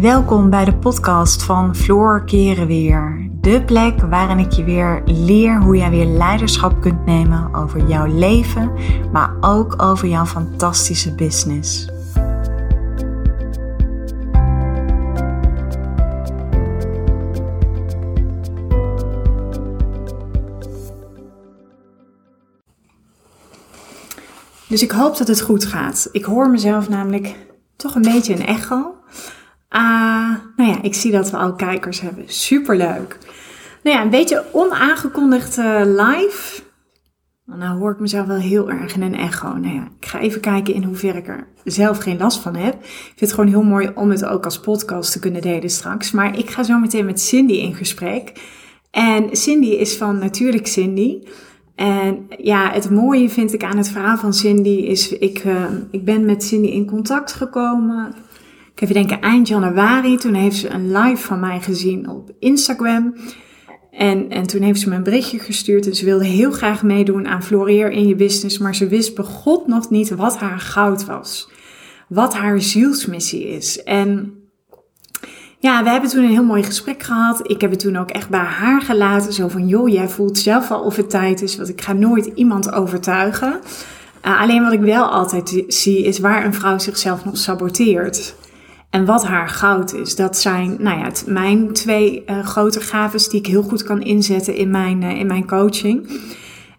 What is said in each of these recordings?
Welkom bij de podcast van Floor Keren Weer. De plek waarin ik je weer leer hoe jij weer leiderschap kunt nemen over jouw leven, maar ook over jouw fantastische business. Dus ik hoop dat het goed gaat. Ik hoor mezelf namelijk toch een beetje een echo. Ah, nou ja, ik zie dat we al kijkers hebben. Superleuk. Nou ja, een beetje onaangekondigd live. Nou hoor ik mezelf wel heel erg in een echo. Nou ja, ik ga even kijken in hoeverre ik er zelf geen last van heb. Ik vind het gewoon heel mooi om het ook als podcast te kunnen delen straks. Maar ik ga zo meteen met Cindy in gesprek. En Cindy is van Natuurlijk Cindy. En ja, het mooie vind ik aan het verhaal van Cindy is, ik, uh, ik ben met Cindy in contact gekomen ik even denken eind januari, toen heeft ze een live van mij gezien op Instagram. En, en toen heeft ze me een berichtje gestuurd en ze wilde heel graag meedoen aan Floreer in je business, maar ze wist begot nog niet wat haar goud was. Wat haar zielsmissie is. En ja, we hebben toen een heel mooi gesprek gehad. Ik heb het toen ook echt bij haar gelaten. Zo van, joh, jij voelt zelf al of het tijd is. Want ik ga nooit iemand overtuigen. Uh, alleen wat ik wel altijd zie, is waar een vrouw zichzelf nog saboteert. En wat haar goud is, dat zijn nou ja, het, mijn twee uh, grote gaves die ik heel goed kan inzetten in mijn, uh, in mijn coaching.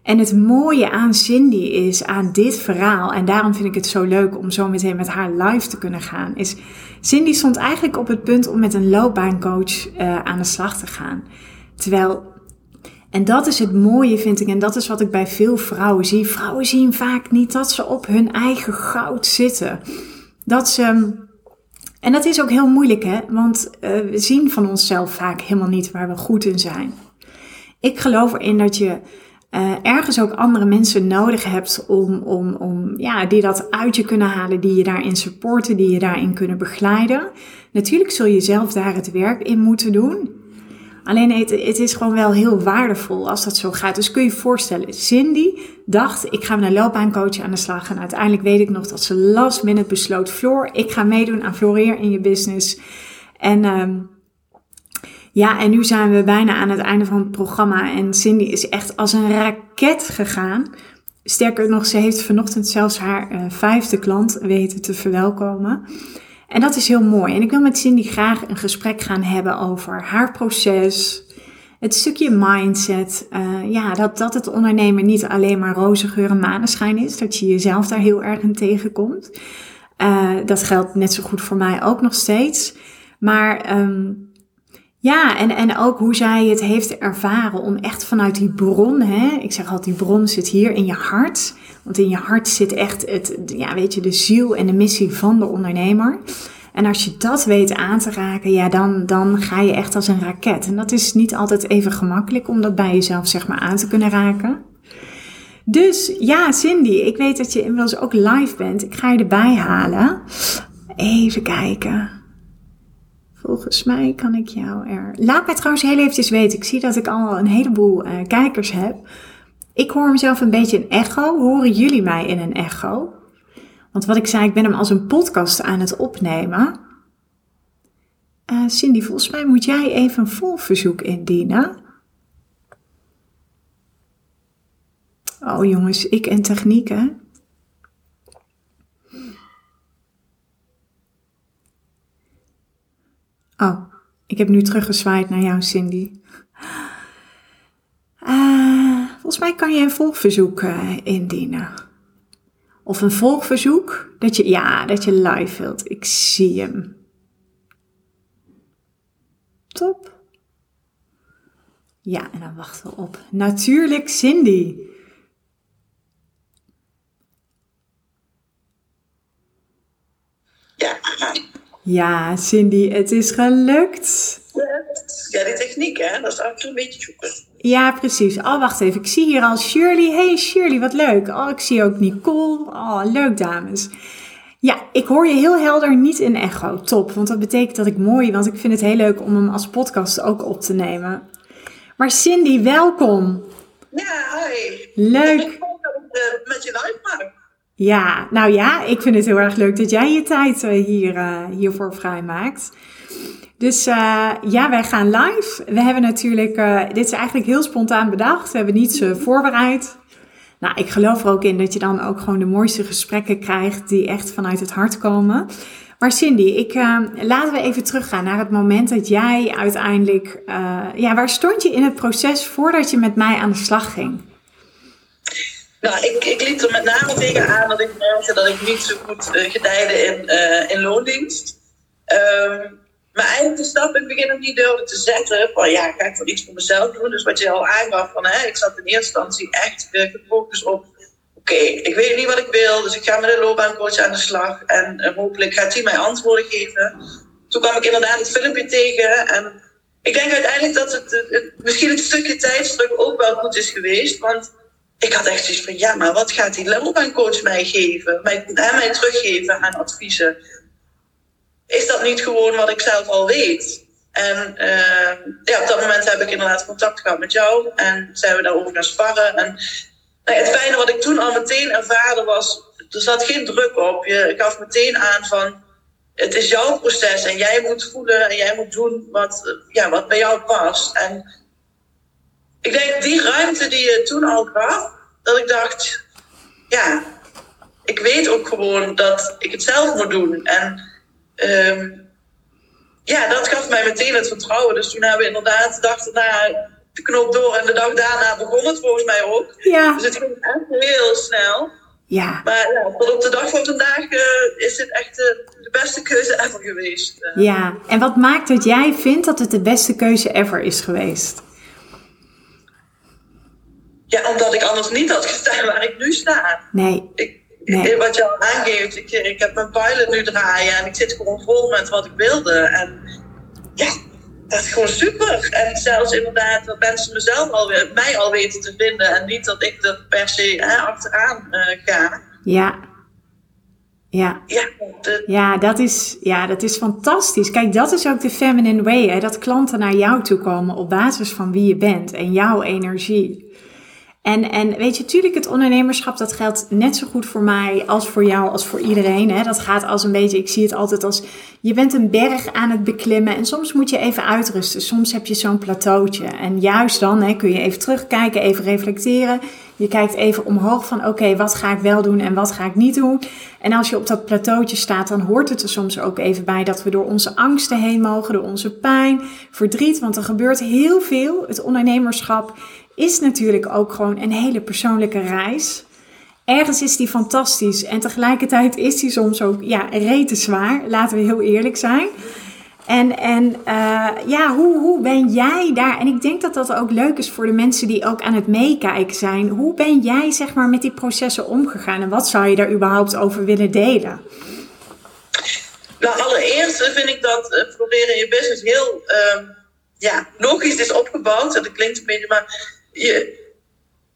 En het mooie aan Cindy is, aan dit verhaal, en daarom vind ik het zo leuk om zo meteen met haar live te kunnen gaan, is Cindy stond eigenlijk op het punt om met een loopbaancoach uh, aan de slag te gaan. Terwijl, en dat is het mooie vind ik, en dat is wat ik bij veel vrouwen zie. Vrouwen zien vaak niet dat ze op hun eigen goud zitten. Dat ze en dat is ook heel moeilijk, hè? Want uh, we zien van onszelf vaak helemaal niet waar we goed in zijn. Ik geloof erin dat je uh, ergens ook andere mensen nodig hebt om, om, om, ja, die dat uit je kunnen halen, die je daarin supporten, die je daarin kunnen begeleiden. Natuurlijk zul je zelf daar het werk in moeten doen. Alleen het, het is gewoon wel heel waardevol als dat zo gaat. Dus kun je je voorstellen, Cindy dacht, ik ga met een loopbaancoach aan de slag. En uiteindelijk weet ik nog dat ze last minute besloot, Floor, ik ga meedoen aan Floreer in je business. En um, ja, en nu zijn we bijna aan het einde van het programma. En Cindy is echt als een raket gegaan. Sterker nog, ze heeft vanochtend zelfs haar uh, vijfde klant weten te verwelkomen. En dat is heel mooi. En ik wil met Cindy graag een gesprek gaan hebben over haar proces. Het stukje mindset. Uh, ja, dat, dat het ondernemen niet alleen maar roze geur en maneschijn is. Dat je jezelf daar heel erg in tegenkomt. Uh, dat geldt net zo goed voor mij ook nog steeds. Maar um, ja, en, en ook hoe zij het heeft ervaren om echt vanuit die bron, hè, ik zeg altijd, die bron zit hier in je hart. Want in je hart zit echt het, ja, weet je, de ziel en de missie van de ondernemer. En als je dat weet aan te raken, ja, dan, dan ga je echt als een raket. En dat is niet altijd even gemakkelijk om dat bij jezelf, zeg maar, aan te kunnen raken. Dus ja, Cindy, ik weet dat je inmiddels ook live bent. Ik ga je erbij halen. Even kijken. Volgens mij kan ik jou er. Laat mij trouwens heel eventjes weten. Ik zie dat ik al een heleboel uh, kijkers heb. Ik hoor mezelf een beetje een echo. Horen jullie mij in een echo? Want wat ik zei, ik ben hem als een podcast aan het opnemen. Uh, Cindy, volgens mij moet jij even een volverzoek indienen. Oh jongens, ik en technieken. Oh, ik heb nu teruggezwaaid naar jou, Cindy. Uh, volgens mij kan je een volgverzoek uh, indienen. Of een volgverzoek dat je, ja, dat je live wilt. Ik zie hem. Top. Ja, en dan wachten we op. Natuurlijk Cindy. Ja. Ja, Cindy, het is gelukt. Ja, die techniek, hè, dat is af en toe een beetje zoeken. Ja, precies. Oh, wacht even. Ik zie hier al Shirley. Hey Shirley, wat leuk. Oh, ik zie ook Nicole. Oh, leuk dames. Ja, ik hoor je heel helder, niet in echo. Top, want dat betekent dat ik mooi, want ik vind het heel leuk om hem als podcast ook op te nemen. Maar Cindy, welkom. Ja, hoi. Leuk. Ik hoop dat ik uh, met je live maak. Ja, nou ja, ik vind het heel erg leuk dat jij je tijd uh, hier, uh, hiervoor vrijmaakt. Dus uh, ja, wij gaan live. We hebben natuurlijk, dit is eigenlijk heel spontaan bedacht. We hebben niets voorbereid. Nou, ik geloof er ook in dat je dan ook gewoon de mooiste gesprekken krijgt die echt vanuit het hart komen. Maar Cindy, ik, laten we even teruggaan naar het moment dat jij uiteindelijk, ja, waar stond je in het proces voordat je met mij aan de slag ging? Nou, ik, ik liep er met name tegen aan dat ik merkte dat ik niet zo goed gedijde in, in loondienst. Um, maar eigenlijk de stap in het begin nog niet durfde te zetten. Van ja, ga ik voor iets voor mezelf doen. Dus wat je al aangaf, van, hè, ik zat in eerste instantie echt gefocust op... Oké, ik weet niet wat ik wil, dus ik ga met een loopbaancoach aan de slag. En hopelijk gaat hij mij antwoorden geven. Toen kwam ik inderdaad het filmpje tegen. En ik denk uiteindelijk dat het, het, misschien een stukje tijdsdruk ook wel goed is geweest. Want ik had echt zoiets van, ja, maar wat gaat die loopbaancoach mij geven? Mij, mij teruggeven aan adviezen is dat niet gewoon wat ik zelf al weet? En uh, ja, op dat moment heb ik inderdaad contact gehad met jou en zijn we daarover gaan sparren. En nou, het fijne wat ik toen al meteen ervaarde was, er zat geen druk op. Je gaf meteen aan van, het is jouw proces en jij moet voelen en jij moet doen wat, ja, wat bij jou past. En ik denk die ruimte die je toen al gaf, dat ik dacht, ja, ik weet ook gewoon dat ik het zelf moet doen. En um, ja, dat gaf mij meteen het vertrouwen. Dus toen hebben we inderdaad de dag daarna de knop door en de dag daarna begon het volgens mij ook. Ja. Dus het ging echt heel snel. Ja. Maar ja, tot op de dag van vandaag uh, is dit echt de, de, beste keuze ever geweest. Uh. Ja, en wat maakt dat jij vindt dat het de beste keuze ever is geweest? Ja, omdat ik anders niet had gestaan waar ik nu sta. Nee. Ik, Nee. Wat je al aangeeft, ik, ik heb mijn pilot nu draaien en ik zit gewoon vol met wat ik wilde. En ja, dat is gewoon super. En zelfs inderdaad dat mensen mezelf al, mij al weten te vinden en niet dat ik er per se hè, achteraan uh, ga. Ja. Ja. Ja, de... ja, dat is, ja, dat is fantastisch. Kijk, dat is ook de feminine way. Hè? Dat klanten naar jou toe komen op basis van wie je bent en jouw energie. En, en weet je, natuurlijk het ondernemerschap, dat geldt net zo goed voor mij als voor jou, als voor iedereen. Hè? Dat gaat als een beetje, ik zie het altijd als, je bent een berg aan het beklimmen en soms moet je even uitrusten. Soms heb je zo'n plateautje. En juist dan hè, kun je even terugkijken, even reflecteren. Je kijkt even omhoog van, oké, wat ga ik wel doen en wat ga ik niet doen? En als je op dat plateautje staat, dan hoort het er soms ook even bij dat we door onze angsten heen mogen, door onze pijn, verdriet. Want er gebeurt heel veel. Het ondernemerschap is natuurlijk ook gewoon een hele persoonlijke reis. Ergens is die fantastisch en tegelijkertijd is die soms ook ja, rete zwaar. Laten we heel eerlijk zijn. En, en uh, ja, hoe, hoe ben jij daar? En ik denk dat dat ook leuk is voor de mensen die ook aan het meekijken zijn. Hoe ben jij zeg maar met die processen omgegaan en wat zou je daar überhaupt over willen delen? Nou, allereerst vind ik dat uh, proberen je business heel uh, ja, logisch is opgebouwd. Dat klinkt een beetje, maar je,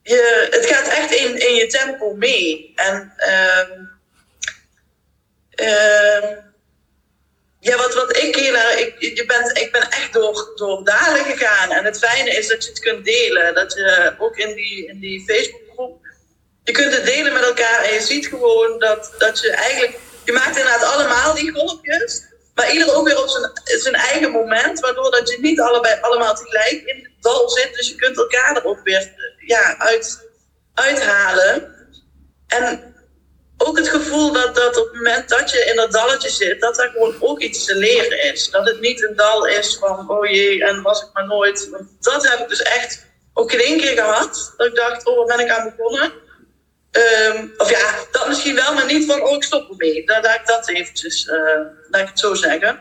je, het gaat echt in, in je tempo mee. En um, um, ja, wat, wat ik erg, ik, je bent, ik ben echt door, door dalen gegaan. En het fijne is dat je het kunt delen. Dat je ook in die, in die Facebookgroep, je kunt het delen met elkaar. En je ziet gewoon dat, dat je eigenlijk, je maakt inderdaad allemaal die golfjes. Maar ieder ook weer op zijn, zijn eigen moment. Waardoor dat je niet allebei, allemaal tegelijk in het dal zit. Dus je kunt elkaar er ook weer ja, uit, uithalen. En ook het gevoel dat, dat op het moment dat je in dat dalletje zit, dat er gewoon ook iets te leren is. Dat het niet een dal is van, oh jee, en was ik maar nooit. Dat heb ik dus echt ook geen één keer gehad. Dat ik dacht, oh, waar ben ik aan begonnen? Um, of ja, dat misschien wel, maar niet van, oh, ik stop ermee. Dat ik dat eventjes, uh, laat ik het zo zeggen.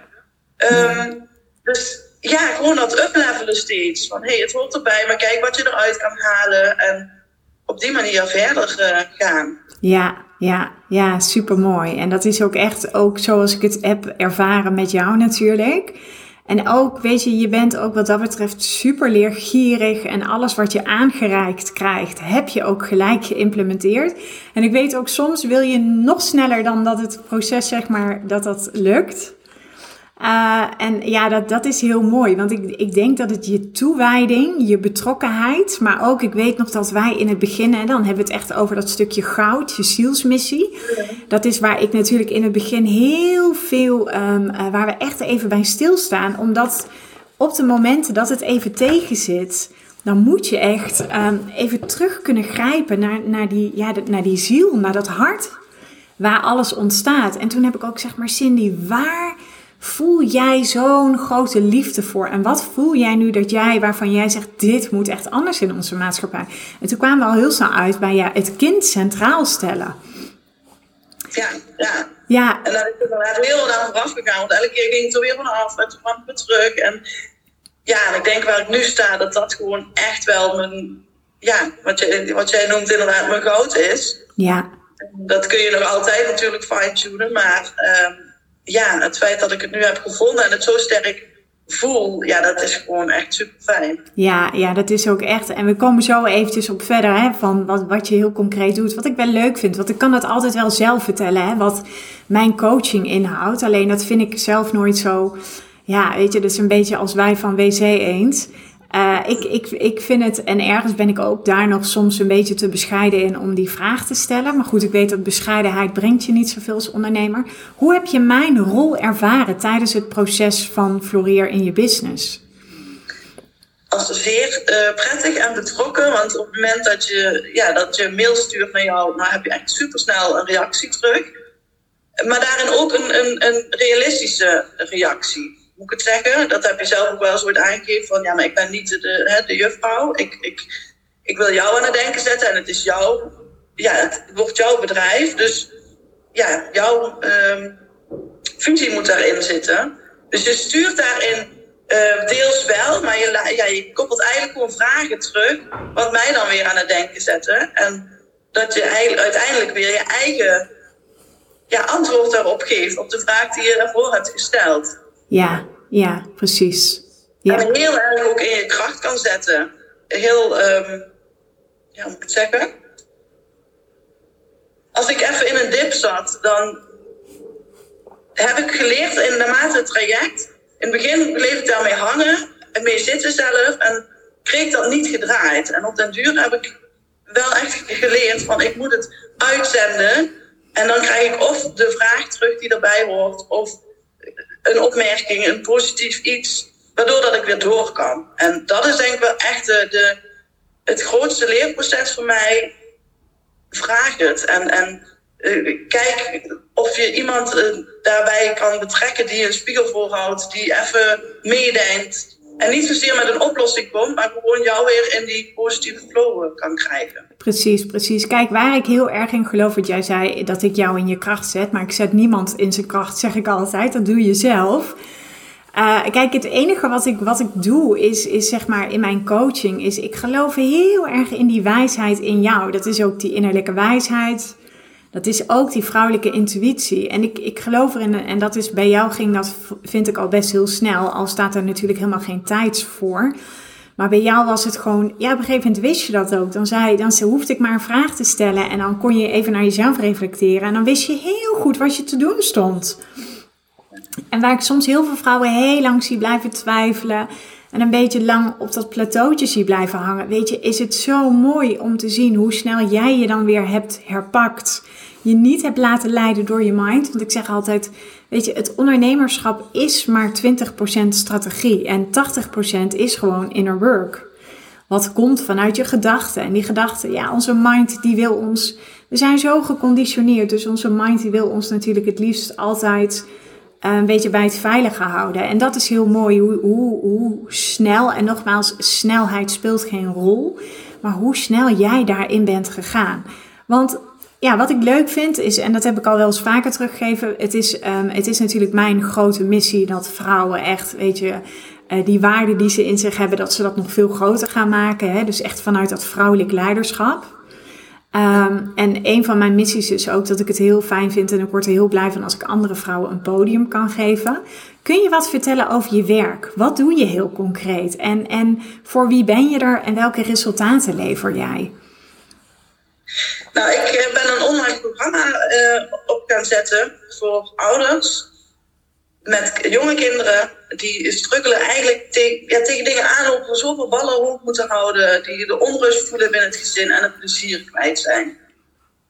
Um, dus ja, gewoon dat uplevelen steeds. Van, hey, het hoort erbij, maar kijk wat je eruit kan halen. En op die manier verder uh, gaan. Ja, ja, ja, super mooi. En dat is ook echt ook zoals ik het heb ervaren met jou natuurlijk. En ook, weet je, je bent ook wat dat betreft super leergierig en alles wat je aangereikt krijgt, heb je ook gelijk geïmplementeerd. En ik weet ook soms wil je nog sneller dan dat het proces, zeg maar, dat dat lukt. Uh, en ja, dat, dat is heel mooi. Want ik, ik denk dat het je toewijding, je betrokkenheid. Maar ook, ik weet nog dat wij in het begin, en dan hebben we het echt over dat stukje goud, je zielsmissie. Dat is waar ik natuurlijk in het begin heel veel, um, uh, waar we echt even bij stilstaan. Omdat op de momenten dat het even tegen zit, dan moet je echt um, even terug kunnen grijpen naar, naar, die, ja, naar die ziel, naar dat hart waar alles ontstaat. En toen heb ik ook zeg maar, Cindy, waar voel jij zo'n grote liefde voor? En wat voel jij nu dat jij, waarvan jij zegt, dit moet echt anders in onze maatschappij? En toen kwamen we al heel snel uit bij ja, het kind centraal stellen. Ja, ja. Ja. En daar is ik inderdaad heel erg vooraf gegaan. Want elke keer ging het er weer vanaf en toen kwam het weer terug. En ja, en ik denk waar ik nu sta, dat dat gewoon echt wel mijn, ja, wat, je, wat jij noemt inderdaad mijn goud is. Ja. Dat kun je nog altijd natuurlijk fine-tunen, maar uh, ja, het feit dat ik het nu heb gevonden en het zo sterk voel, ja, dat is gewoon echt super fijn. Ja, ja, dat is ook echt. En we komen zo eventjes op verder, hè, van wat, wat je heel concreet doet. Wat ik wel leuk vind, want ik kan dat altijd wel zelf vertellen, hè, wat mijn coaching inhoudt. Alleen dat vind ik zelf nooit zo, ja, weet je, is een beetje als wij van WC eens. Uh, ik, ik, ik vind het, en ergens ben ik ook daar nog soms een beetje te bescheiden in om die vraag te stellen. Maar goed, ik weet dat bescheidenheid brengt je niet zoveel als ondernemer. Hoe heb je mijn rol ervaren tijdens het proces van floreer in je business? Als zeer uh, prettig en betrokken, want op het moment dat je, ja, dat je mail stuurt naar jou, nou heb je echt supersnel een reactie terug. Maar daarin ook een, een, een realistische reactie moet ik het zeggen? Dat heb je zelf ook wel eens ooit aangegeven van ja, maar ik ben niet de, hè, de juffrouw. Ik, ik, ik wil jou aan het denken zetten en het is jouw, ja, het wordt jouw bedrijf. Dus ja, jouw um, functie moet daarin zitten. Dus je stuurt daarin uh, deels wel, maar je, koppelt eigenlijk gewoon vragen terug, wat mij dan weer aan het denken zetten. En dat je uiteindelijk weer je eigen ja, antwoord daarop geeft op de vraag die je daarvoor hebt gesteld. Ja, ja, precies. Ja. En heel erg ook in je kracht kan zetten. Heel, um, ja, moet ik zeggen? Als ik even in een dip zat, dan heb ik geleerd in naarmate het traject. In het begin bleef ik daarmee hangen en mee zitten zelf en kreeg dat niet gedraaid. En op den duur heb ik wel echt geleerd van ik moet het uitzenden. En dan krijg ik of de vraag terug die erbij hoort, of een opmerking, een positief iets, waardoor dat ik weer door kan. En dat is denk ik wel echt de, het grootste leerproces voor mij. Vraag het en, en uh, kijk of je iemand uh, daarbij kan betrekken die een spiegel voorhoudt, die even meedenkt. En niet zozeer met een oplossing komt, maar gewoon jou weer in die positieve flow kan krijgen. Precies, precies. Kijk, waar ik heel erg in geloof, wat jij zei, dat ik jou in je kracht zet. Maar ik zet niemand in zijn kracht, zeg ik altijd. Dat doe je zelf. Uh, kijk, het enige wat ik, wat ik doe is, is zeg maar in mijn coaching, is ik geloof heel erg in die wijsheid in jou. Dat is ook die innerlijke wijsheid. Dat is ook die vrouwelijke intuïtie. En ik, ik geloof erin, en dat is bij jou ging dat, vind ik al best heel snel. Al staat er natuurlijk helemaal geen tijd voor. Maar bij jou was het gewoon, ja, op een gegeven moment wist je dat ook. Dan, zei, dan hoefde ik maar een vraag te stellen en dan kon je even naar jezelf reflecteren. En dan wist je heel goed wat je te doen stond. En waar ik soms heel veel vrouwen heel lang zie blijven twijfelen en een beetje lang op dat plateautje zie blijven hangen, weet je, is het zo mooi om te zien hoe snel jij je dan weer hebt herpakt je niet hebt laten leiden door je mind. Want ik zeg altijd, weet je, het ondernemerschap is maar 20% strategie en 80% is gewoon inner work. Wat komt vanuit je gedachten. En die gedachten, ja, onze mind die wil ons. We zijn zo geconditioneerd, dus onze mind die wil ons natuurlijk het liefst altijd een beetje bij het veilige houden. En dat is heel mooi, hoe, hoe, hoe snel, en nogmaals, snelheid speelt geen rol, maar hoe snel jij daarin bent gegaan. Want ja, wat ik leuk vind is, en dat heb ik al wel eens vaker teruggegeven, het is, um, het is natuurlijk mijn grote missie dat vrouwen echt, weet je, uh, die waarden die ze in zich hebben, dat ze dat nog veel groter gaan maken. Hè? Dus echt vanuit dat vrouwelijk leiderschap. Um, en een van mijn missies is ook dat ik het heel fijn vind en ik word er heel blij van als ik andere vrouwen een podium kan geven. Kun je wat vertellen over je werk? Wat doe je heel concreet? En, en voor wie ben je er en welke resultaten lever jij? Nou, ik eh, ben een online programma uh, op gaan zetten voor ouders. Met jonge kinderen die struggelen eigenlijk tegen, ja, tegen dingen aanlopen, zoveel ballen hoog moeten houden, die de onrust voelen binnen het gezin en het plezier kwijt zijn.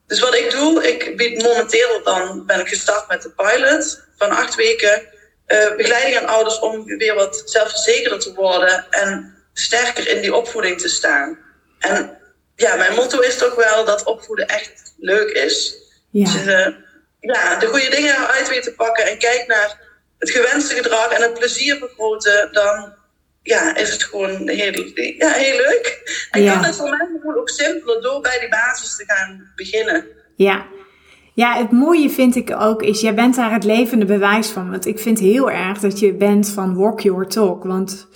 Dus wat ik doe, ik bied momenteel dan ben ik gestart met de pilot van acht weken uh, begeleiding aan ouders om weer wat zelfverzekerder te worden en sterker in die opvoeding te staan. En ja, mijn motto is toch wel dat opvoeden echt leuk is. Ja. Dus, uh, ja, de goede dingen uit weer te pakken en kijk naar het gewenste gedrag en het plezier vergroten, dan ja, is het gewoon heel, ja, heel leuk. En ja. kan het voor mij ook simpeler door bij die basis te gaan beginnen. Ja. Ja, het mooie vind ik ook is, jij bent daar het levende bewijs van. Want ik vind heel erg dat je bent van walk your talk. Want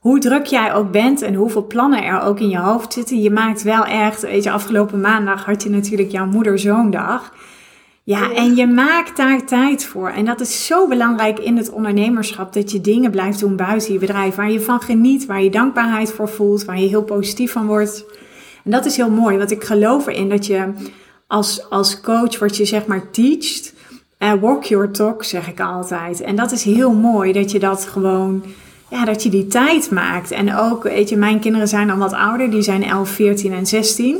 hoe druk jij ook bent en hoeveel plannen er ook in je hoofd zitten, je maakt wel echt, weet je, afgelopen maandag had je natuurlijk jouw moeder-zoondag. Ja, en je maakt daar tijd voor. En dat is zo belangrijk in het ondernemerschap. Dat je dingen blijft doen buiten je bedrijf. Waar je van geniet, waar je dankbaarheid voor voelt, waar je heel positief van wordt. En dat is heel mooi, want ik geloof erin dat je als, als coach, wat je zeg maar teacht, uh, walk your talk, zeg ik altijd. En dat is heel mooi dat je dat gewoon, ja, dat je die tijd maakt. En ook, weet je, mijn kinderen zijn al wat ouder, die zijn 11, 14 en 16.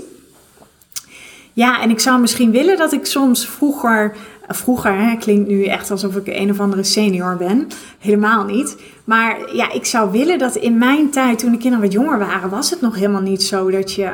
Ja, en ik zou misschien willen dat ik soms vroeger, vroeger hè, klinkt nu echt alsof ik een of andere senior ben, helemaal niet. Maar ja, ik zou willen dat in mijn tijd, toen de kinderen wat jonger waren, was het nog helemaal niet zo dat je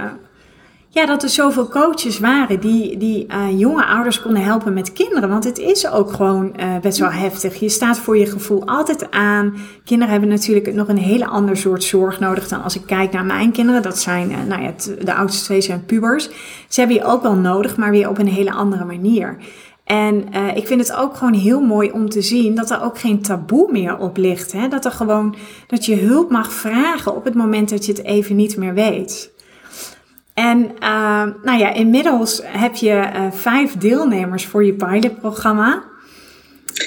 ja, dat er zoveel coaches waren die, die uh, jonge ouders konden helpen met kinderen. Want het is ook gewoon uh, best wel heftig. Je staat voor je gevoel altijd aan. Kinderen hebben natuurlijk nog een hele ander soort zorg nodig dan als ik kijk naar mijn kinderen. Dat zijn, uh, nou ja, de oudste twee zijn pubers. Ze hebben je ook wel nodig, maar weer op een hele andere manier. En uh, ik vind het ook gewoon heel mooi om te zien dat er ook geen taboe meer op ligt. Hè? Dat er gewoon, dat je hulp mag vragen op het moment dat je het even niet meer weet. En uh, nou ja, inmiddels heb je uh, vijf deelnemers voor je pilotprogramma.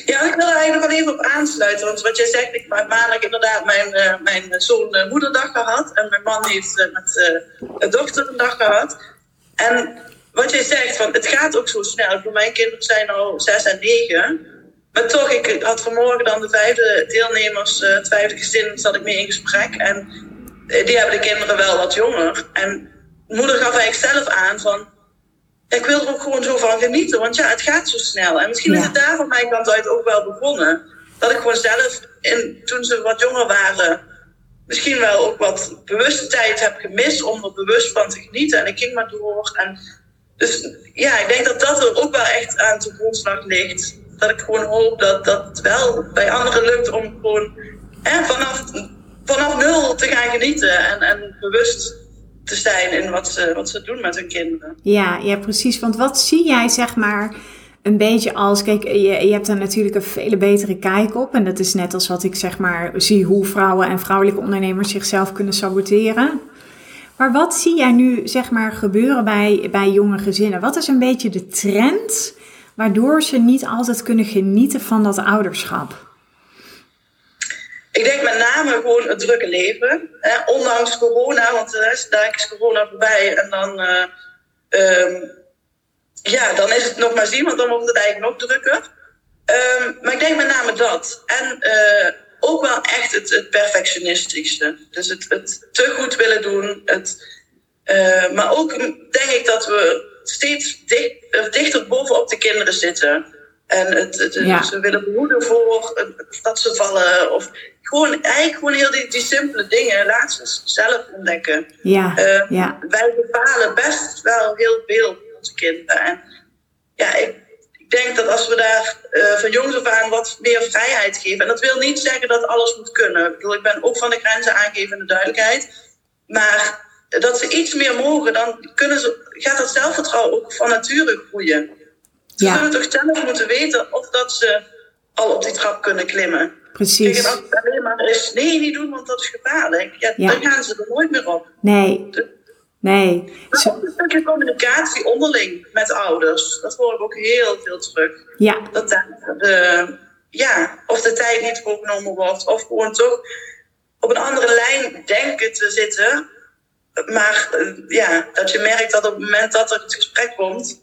Ja, ik wil er eigenlijk wel even op aansluiten. Want wat jij zegt, ik heb inderdaad mijn, uh, mijn zoon moederdag gehad. En mijn man heeft met de dochter een dag gehad. En wat jij zegt, van, het gaat ook zo snel. Voor mijn kinderen zijn al zes en negen. Maar toch, ik had vanmorgen dan de vijfde deelnemers, het vijfde gezin, zat ik mee in gesprek. En die hebben de kinderen wel wat jonger. En moeder gaf eigenlijk zelf aan van, ik wil er ook gewoon zo van genieten, want ja, het gaat zo snel. En misschien is het daar van mijn kant uit ook wel begonnen. Dat ik gewoon zelf, in, toen ze wat jonger waren, misschien wel ook wat bewuste tijd heb gemist om er bewust van te genieten. En ik ging maar door. En dus ja, ik denk dat dat er ook wel echt aan de grondslag ligt. Dat ik gewoon hoop dat dat het wel bij anderen lukt om gewoon hè, vanaf, vanaf nul te gaan genieten en, en bewust te zijn in wat ze, wat ze doen met hun kinderen. Ja, ja, precies. Want wat zie jij, zeg maar, een beetje als. Kijk, je, je hebt daar natuurlijk een vele betere kijk op. En dat is net als wat ik zeg maar zie hoe vrouwen en vrouwelijke ondernemers zichzelf kunnen saboteren. Maar wat zie jij nu, zeg maar, gebeuren bij, bij jonge gezinnen? Wat is een beetje de trend waardoor ze niet altijd kunnen genieten van dat ouderschap? Ik denk met name gewoon het drukke leven. Hè, ondanks corona, want uh, daar is corona voorbij. En dan, uh, um, ja, dan is het nog maar zien, want dan wordt het eigenlijk nog drukker. Um, maar ik denk met name dat. En uh, ook wel echt het, het perfectionistische. Dus het, het te goed willen doen. Het, maar ook denk ik dat we steeds dicht, dichter bovenop de kinderen zitten. En het, het, ze willen behoeden voor dat ze vallen. Of gewoon, eigenlijk gewoon heel die, die simpele dingen. Laat ze zelf ontdekken. Ja, uh, ja. Wij bepalen best wel heel veel voor onze kinderen. En ja, ik, ik denk dat als we daar uh, van jongs af aan wat meer vrijheid geven. En dat wil niet zeggen dat alles moet kunnen. Ik, bedoel, ik ben ook van de grenzen aangeven en de duidelijkheid. Maar dat ze iets meer mogen, dan kunnen ze, gaat dat zelfvertrouwen ook van nature groeien. Ze ja. zullen toch zelf moeten weten of dat ze al op die trap kunnen klimmen. Precies. Kijk, als het alleen maar is, nee, niet doen, want dat is gevaarlijk. Ja, ja. Dan gaan ze er nooit meer op. Nee. Nee. Maar ook een stukje communicatie onderling met ouders. Dat hoor ik ook heel veel terug. Ja. Dat de, ja, of de tijd niet voorgenomen wordt, of gewoon toch op een andere lijn denken te zitten. Maar ja, dat je merkt dat op het moment dat er het gesprek komt,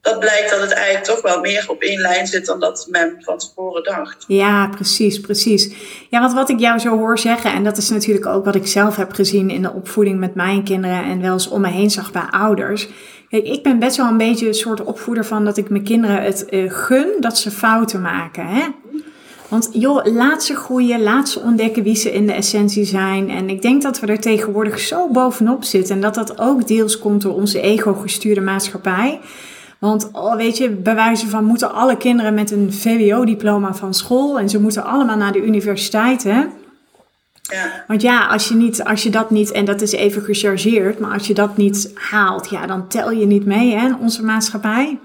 dat blijkt dat het eigenlijk toch wel meer op één lijn zit dan dat men van tevoren dacht. Ja, precies, precies. Ja, want wat ik jou zo hoor zeggen, en dat is natuurlijk ook wat ik zelf heb gezien in de opvoeding met mijn kinderen en wel eens om me heen zag bij ouders. Kijk, ik ben best wel een beetje een soort opvoeder van dat ik mijn kinderen het uh, gun dat ze fouten maken. Hè? Want joh, laat ze groeien, laat ze ontdekken wie ze in de essentie zijn. En ik denk dat we er tegenwoordig zo bovenop zitten. En dat dat ook deels komt door onze ego-gestuurde maatschappij. Want oh, weet je, bij wijze van moeten alle kinderen met een VWO-diploma van school en ze moeten allemaal naar de universiteit, hè? Ja. Want ja, als je, niet, als je dat niet, en dat is even gechargeerd, maar als je dat niet haalt, ja, dan tel je niet mee hè, in onze maatschappij.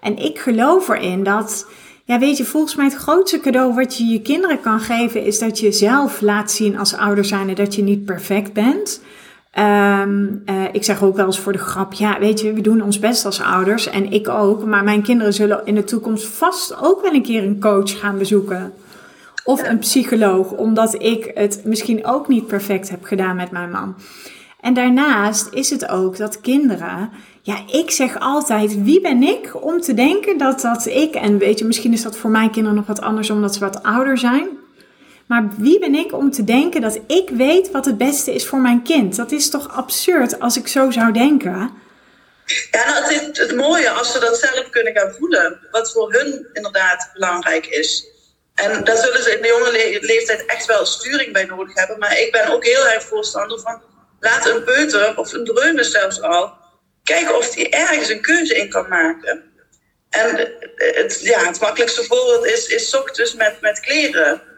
En ik geloof erin dat, ja, weet je, volgens mij het grootste cadeau wat je je kinderen kan geven, is dat je zelf laat zien als ouder zijnde dat je niet perfect bent. Um, ik zeg ook wel eens voor de grap, ja, weet je, we doen ons best als ouders en ik ook, maar mijn kinderen zullen in de toekomst vast ook wel een keer een coach gaan bezoeken. Of een psycholoog, omdat ik het misschien ook niet perfect heb gedaan met mijn man. En daarnaast is het ook dat kinderen, ja, ik zeg altijd, wie ben ik om te denken dat dat ik, en weet je, misschien is dat voor mijn kinderen nog wat anders omdat ze wat ouder zijn. Maar wie ben ik om te denken dat ik weet wat het beste is voor mijn kind? Dat is toch absurd als ik zo zou denken? Ja, nou, het is het mooie als ze dat zelf kunnen gaan voelen. Wat voor hun inderdaad belangrijk is. En daar zullen ze in de jonge leeftijd echt wel sturing bij nodig hebben. Maar ik ben ook heel erg voorstander van... laat een peuter of een dreume zelfs al... kijken of hij ergens een keuze in kan maken. En het, ja, het makkelijkste voorbeeld is, is met, met kleren.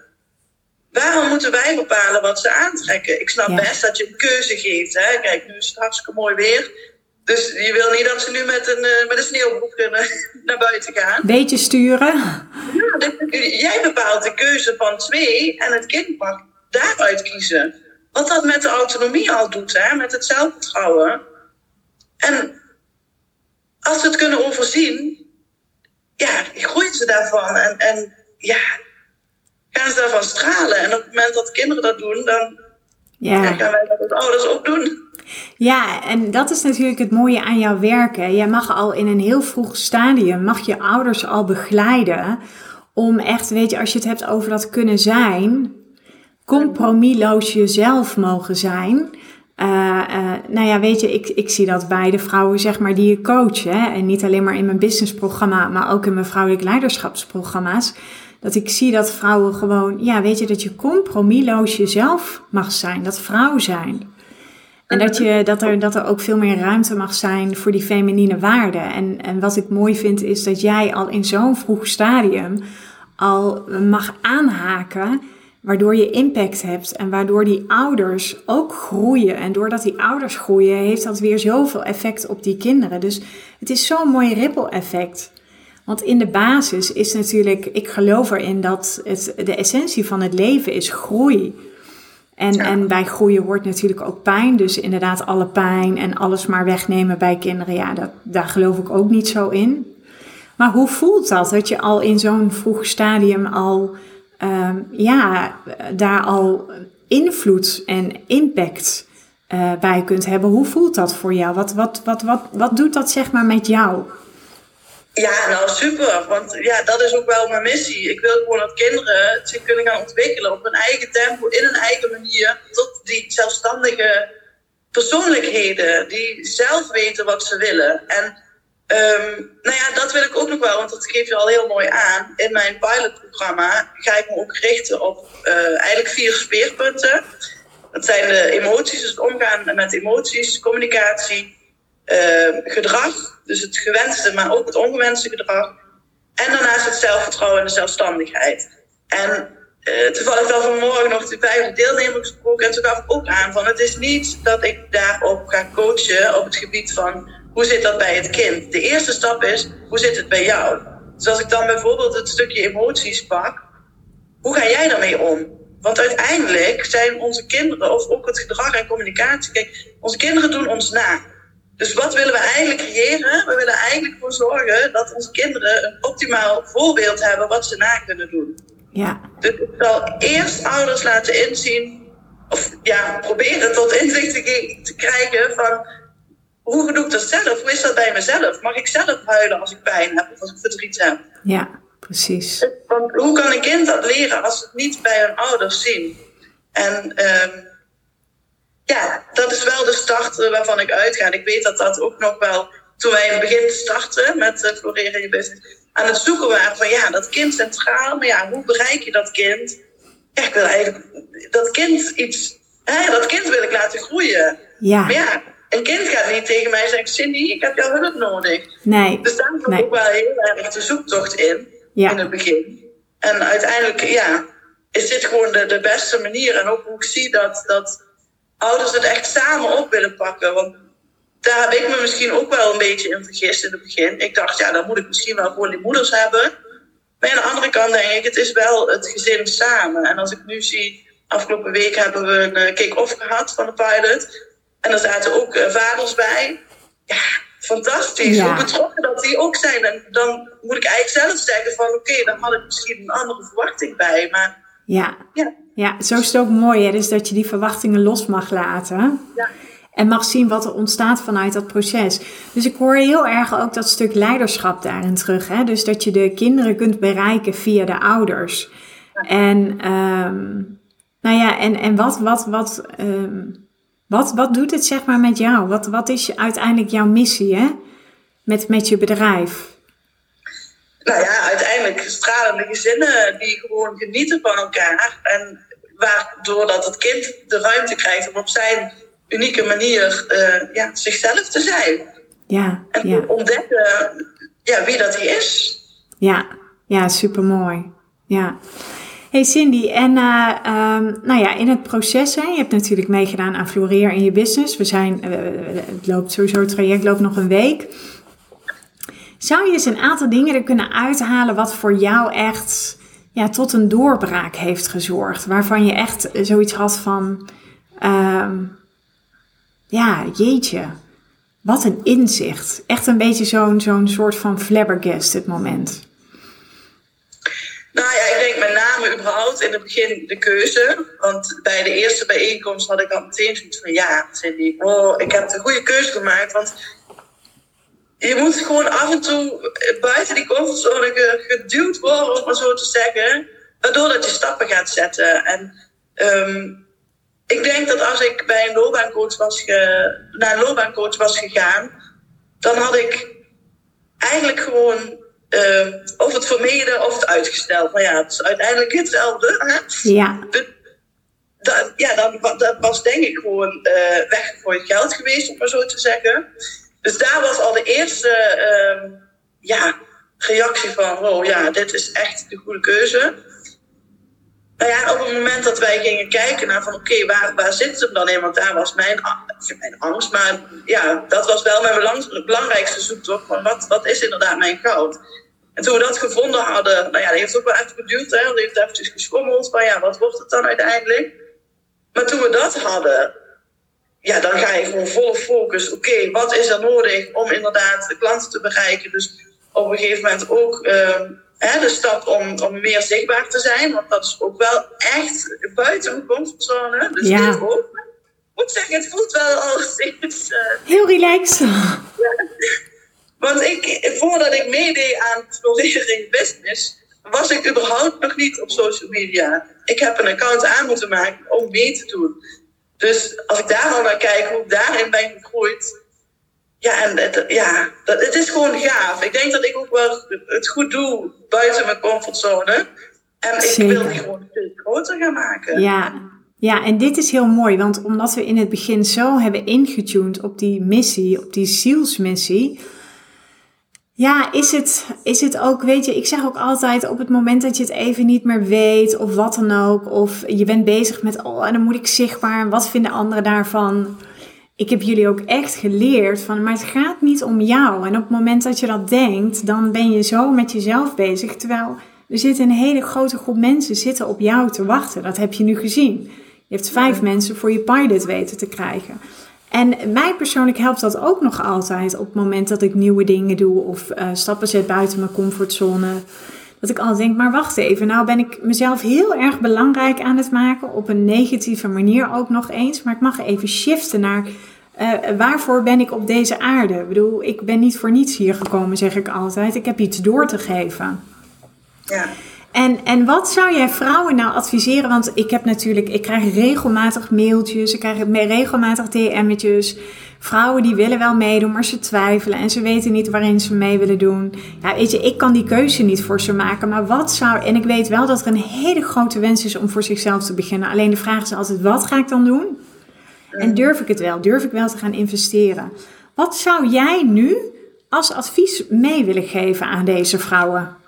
Waarom moeten wij bepalen wat ze aantrekken? Ik snap best dat je een keuze geeft. Hè? Kijk, nu is het hartstikke mooi weer. Dus je wil niet dat ze nu met een, uh, met een sneeuwbroek kunnen naar buiten gaan. Beetje sturen. Ja, jij bepaalt de keuze van twee en het kind mag daaruit kiezen. Wat dat met de autonomie al doet, hè? met het zelfvertrouwen. En als ze het kunnen overzien, ja, groeien ze daarvan. En, en ja, gaan ze daarvan stralen. En op het moment dat kinderen dat doen, dan ja. gaan wij dat als ouders ook doen. Ja, en dat is natuurlijk het mooie aan jouw werken. Jij mag al in een heel vroeg stadium, mag je ouders al begeleiden om echt, weet je, als je het hebt over dat kunnen zijn, compromisloos jezelf mogen zijn. Uh, uh, nou ja, weet je, ik, ik zie dat bij de vrouwen, zeg maar, die je coach. Hè? En niet alleen maar in mijn businessprogramma, maar ook in mijn vrouwelijk leiderschapsprogramma's dat ik zie dat vrouwen gewoon, ja, weet je, dat je compromisloos jezelf mag zijn, dat vrouw zijn. En dat, je, dat, er, dat er ook veel meer ruimte mag zijn voor die feminine waarden. En, en wat ik mooi vind is dat jij al in zo'n vroeg stadium al mag aanhaken, waardoor je impact hebt en waardoor die ouders ook groeien. En doordat die ouders groeien, heeft dat weer zoveel effect op die kinderen. Dus het is zo'n mooi ripple effect. Want in de basis is natuurlijk, ik geloof erin dat het, de essentie van het leven is groei. En, en bij groeien hoort natuurlijk ook pijn. Dus inderdaad, alle pijn en alles maar wegnemen bij kinderen, ja, dat, daar geloof ik ook niet zo in. Maar hoe voelt dat? Dat je al in zo'n vroeg stadium al, um, ja, daar al invloed en impact uh, bij kunt hebben. Hoe voelt dat voor jou? Wat, wat, wat, wat, wat doet dat zeg maar met jou? Ja, nou super. Want ja, dat is ook wel mijn missie. Ik wil gewoon dat kinderen zich kunnen gaan ontwikkelen op hun eigen tempo, in een eigen manier, tot die zelfstandige persoonlijkheden die zelf weten wat ze willen. En um, nou ja, dat wil ik ook nog wel, want dat geef je al heel mooi aan. In mijn pilotprogramma ga ik me ook richten op uh, eigenlijk vier speerpunten. Dat zijn de emoties, dus het omgaan met emoties, communicatie, gedrag, dus het gewenste, maar ook het ongewenste gedrag. En daarnaast het zelfvertrouwen en de zelfstandigheid. En uh, toevallig wel vanmorgen nog de vijfde deelnemer gesproken. En toen gaf ik ook aan van het is niet dat ik daarop ga coachen op het gebied van hoe zit dat bij het kind. De eerste stap is hoe zit het bij jou. Dus als ik dan bijvoorbeeld het stukje emoties pak, hoe ga jij daarmee om? Want uiteindelijk zijn onze kinderen, of ook het gedrag en communicatie, kijk, onze kinderen doen ons na. Dus wat willen we eigenlijk creëren? We willen eigenlijk voor zorgen dat onze kinderen een optimaal voorbeeld hebben wat ze na kunnen doen. Ja. Dus ik zal eerst ouders laten inzien, of ja, proberen tot inzicht te, te krijgen van hoe doe ik dat zelf? Hoe is dat bij mezelf? Mag ik zelf huilen als ik pijn heb of als ik verdriet heb? Ja, precies. Want hoe kan een kind dat leren als ze het niet bij hun ouders zien? En ehm, ja, dat is wel de start waarvan ik uitga. En ik weet dat dat ook nog wel, toen wij in het begin starten met uh, Floreren je business, aan het zoeken waren van ja, dat kind centraal, maar ja, hoe bereik je dat kind? Ja, ik wil eigenlijk dat kind iets, hè, dat kind wil ik laten groeien. Ja. Maar ja, een kind gaat niet tegen mij zeggen, Cindy, ik heb jouw hulp nodig. Nee. Dus daar zit nee. ook wel heel erg de zoektocht in, Ja. in het begin. En uiteindelijk, ja, is dit gewoon de, de beste manier. En ook hoe ik zie dat, dat ouders het echt samen op willen pakken. Want daar heb ik me misschien ook wel een beetje in vergist in het begin. Ik dacht, ja, dan moet ik misschien wel gewoon die moeders hebben. Maar aan de andere kant denk ik, het is wel het gezin samen. En als ik nu zie, afgelopen week hebben we een eh, kick-off gehad van de pilot. En er zaten ook eh, vaders bij. Ja, fantastisch. Ja. Hoe betrokken dat die ook zijn. En dan moet ik eigenlijk zelf zeggen van, oké, dan had ik misschien een andere verwachting bij. Maar Ja. ja, Ja, zo is het ook mooi, hè? Dus dat je die verwachtingen los mag laten. ja. En mag zien wat er ontstaat vanuit dat proces. Dus ik hoor heel erg ook dat stuk leiderschap daarin terug. Hè? Dus dat je de kinderen kunt bereiken via de ouders. En, ehm, nou ja, en, en wat, wat, wat, ehm, wat, wat doet het zeg maar met jou? Wat, wat is uiteindelijk jouw missie hè? Met, met je bedrijf? Nou ja, uiteindelijk stralende gezinnen die gewoon genieten van elkaar. En waardoor dat het kind de ruimte krijgt om op zijn unieke manier eh, ja, zichzelf te zijn. Ja, En ja. ontdekken ja, wie dat hij is. Ja, ja, supermooi. Ja. Hey Cindy, en eh, ehm, nou ja, in het proces, hè, je hebt natuurlijk meegedaan aan Floreer in je business. We zijn, eh, het loopt sowieso, het traject loopt nog een week. Zou je eens een aantal dingen er kunnen uithalen wat voor jou echt ja, tot een doorbraak heeft gezorgd? Waarvan je echt zoiets had van, ehm, ja, jeetje, wat een inzicht. Echt een beetje zo'n zo'n soort van flabbergasted moment. Nou ja, ik denk met name überhaupt in het begin de keuze. Want bij de eerste bijeenkomst had ik al meteen zoiets van... Ja, Cindy, oh, ik heb de goede keuze gemaakt. Want je moet gewoon af en toe buiten die comfortzone ge- geduwd worden, om maar zo te zeggen. Waardoor dat je stappen gaat zetten. En ehm, ik denk dat als ik bij een loopbaancoach was ge, naar een loopbaancoach was gegaan... dan had ik eigenlijk gewoon eh, of het vermeden of het uitgesteld. Maar ja, het is uiteindelijk hetzelfde. Hè? Ja, dat, ja, dan, dat was denk ik gewoon eh weggegooid geld geweest, om maar zo te zeggen. Dus daar was al de eerste ehm, ja, reactie van, wow, ja, dit is echt de goede keuze. Nou ja, op het moment dat wij gingen kijken naar van, oké, waar, waar zit hem dan in? Want daar was mijn, mijn angst, maar ja, dat was wel mijn belang- belangrijkste zoektocht van, wat, wat is inderdaad mijn goud? En toen we dat gevonden hadden, nou ja, dat heeft ook wel even geduurd, hè, dat heeft eventjes geschommeld, van ja, wat wordt het dan uiteindelijk? Maar toen we dat hadden, ja, dan ga je gewoon volle focus. Oké, wat is er nodig om inderdaad de klanten te bereiken? Dus op een gegeven moment ook ehm, hè, de stap om, om meer zichtbaar te zijn. Want dat is ook wel echt buiten mijn comfortzone. Dus Ja. dit ook. Ik moet zeggen, het voelt wel al steeds... eh, heel relaxed. want ik, voordat ik meedeed aan Florering Business, was ik überhaupt nog niet op social media. Ik heb een account aan moeten maken om mee te doen. Dus als ik daar al naar kijk, hoe ik daarin ben gegroeid. Ja, en het, ja, dat, het is gewoon gaaf. Ik denk dat ik ook wel het goed doe buiten mijn comfortzone. En ik Zeker. wil die gewoon veel groter gaan maken. Ja. ja, en dit is heel mooi, want omdat we in het begin zo hebben ingetuned op die missie, op die zielsmissie. Ja, is het, is het ook, weet je, ik zeg ook altijd op het moment dat je het even niet meer weet of wat dan ook, of je bent bezig met, oh, en dan moet ik zichtbaar, en wat vinden anderen daarvan? Ik heb jullie ook echt geleerd van, maar het gaat niet om jou. En op het moment dat je dat denkt, dan ben je zo met jezelf bezig, terwijl er zit een hele grote groep mensen zitten op jou te wachten. Dat heb je nu gezien. Je hebt vijf mensen voor je pilot weten te krijgen. En mij persoonlijk helpt dat ook nog altijd op het moment dat ik nieuwe dingen doe of eh, stappen zet buiten mijn comfortzone. Dat ik altijd denk, maar wacht even, nou ben ik mezelf heel erg belangrijk aan het maken. Op een negatieve manier ook nog eens. Maar ik mag even shiften naar Uh, waarvoor ben ik op deze aarde? Ik bedoel, ik ben niet voor niets hier gekomen, zeg ik altijd. Ik heb iets door te geven. Ja. En, en wat zou jij vrouwen nou adviseren? Want ik heb natuurlijk, ik krijg regelmatig mailtjes, ik krijg regelmatig DM'tjes. Vrouwen die willen wel meedoen, maar ze twijfelen en ze weten niet waarin ze mee willen doen. Ja, weet je, ik kan die keuze niet voor ze maken. Maar wat zou, en ik weet wel dat er een hele grote wens is om voor zichzelf te beginnen. Alleen de vraag is altijd, wat ga ik dan doen? En durf ik het wel? Durf ik wel te gaan investeren? Wat zou jij nu als advies mee willen geven aan deze vrouwen?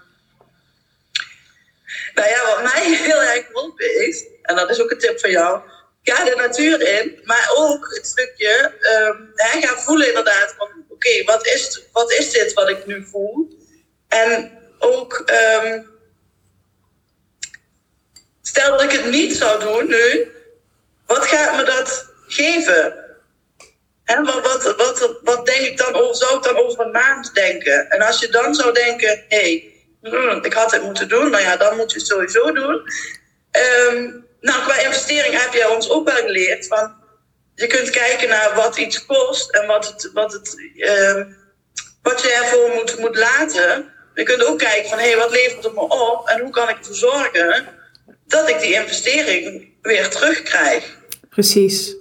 Nou ja, wat mij heel erg geholpen is, en dat is ook een tip van jou, ga de natuur in, maar ook het stukje um, hè, ga voelen inderdaad van oké, wat, is, wat is dit wat ik nu voel? En ook um, stel dat ik het niet zou doen nu, wat gaat me dat geven? Hè, wat, wat, wat, denk ik dan over, zou ik dan over een maand denken? En als je dan zou denken, hé, ik had het moeten doen. Nou ja, dan moet je het sowieso doen. Um, nou, qua investering heb jij ons ook wel geleerd van je kunt kijken naar wat iets kost en wat, het, wat, het, uh, wat je ervoor moet, moet laten. Je kunt ook kijken van hé, hey, wat levert het me op en hoe kan ik ervoor zorgen dat ik die investering weer terugkrijg. Precies.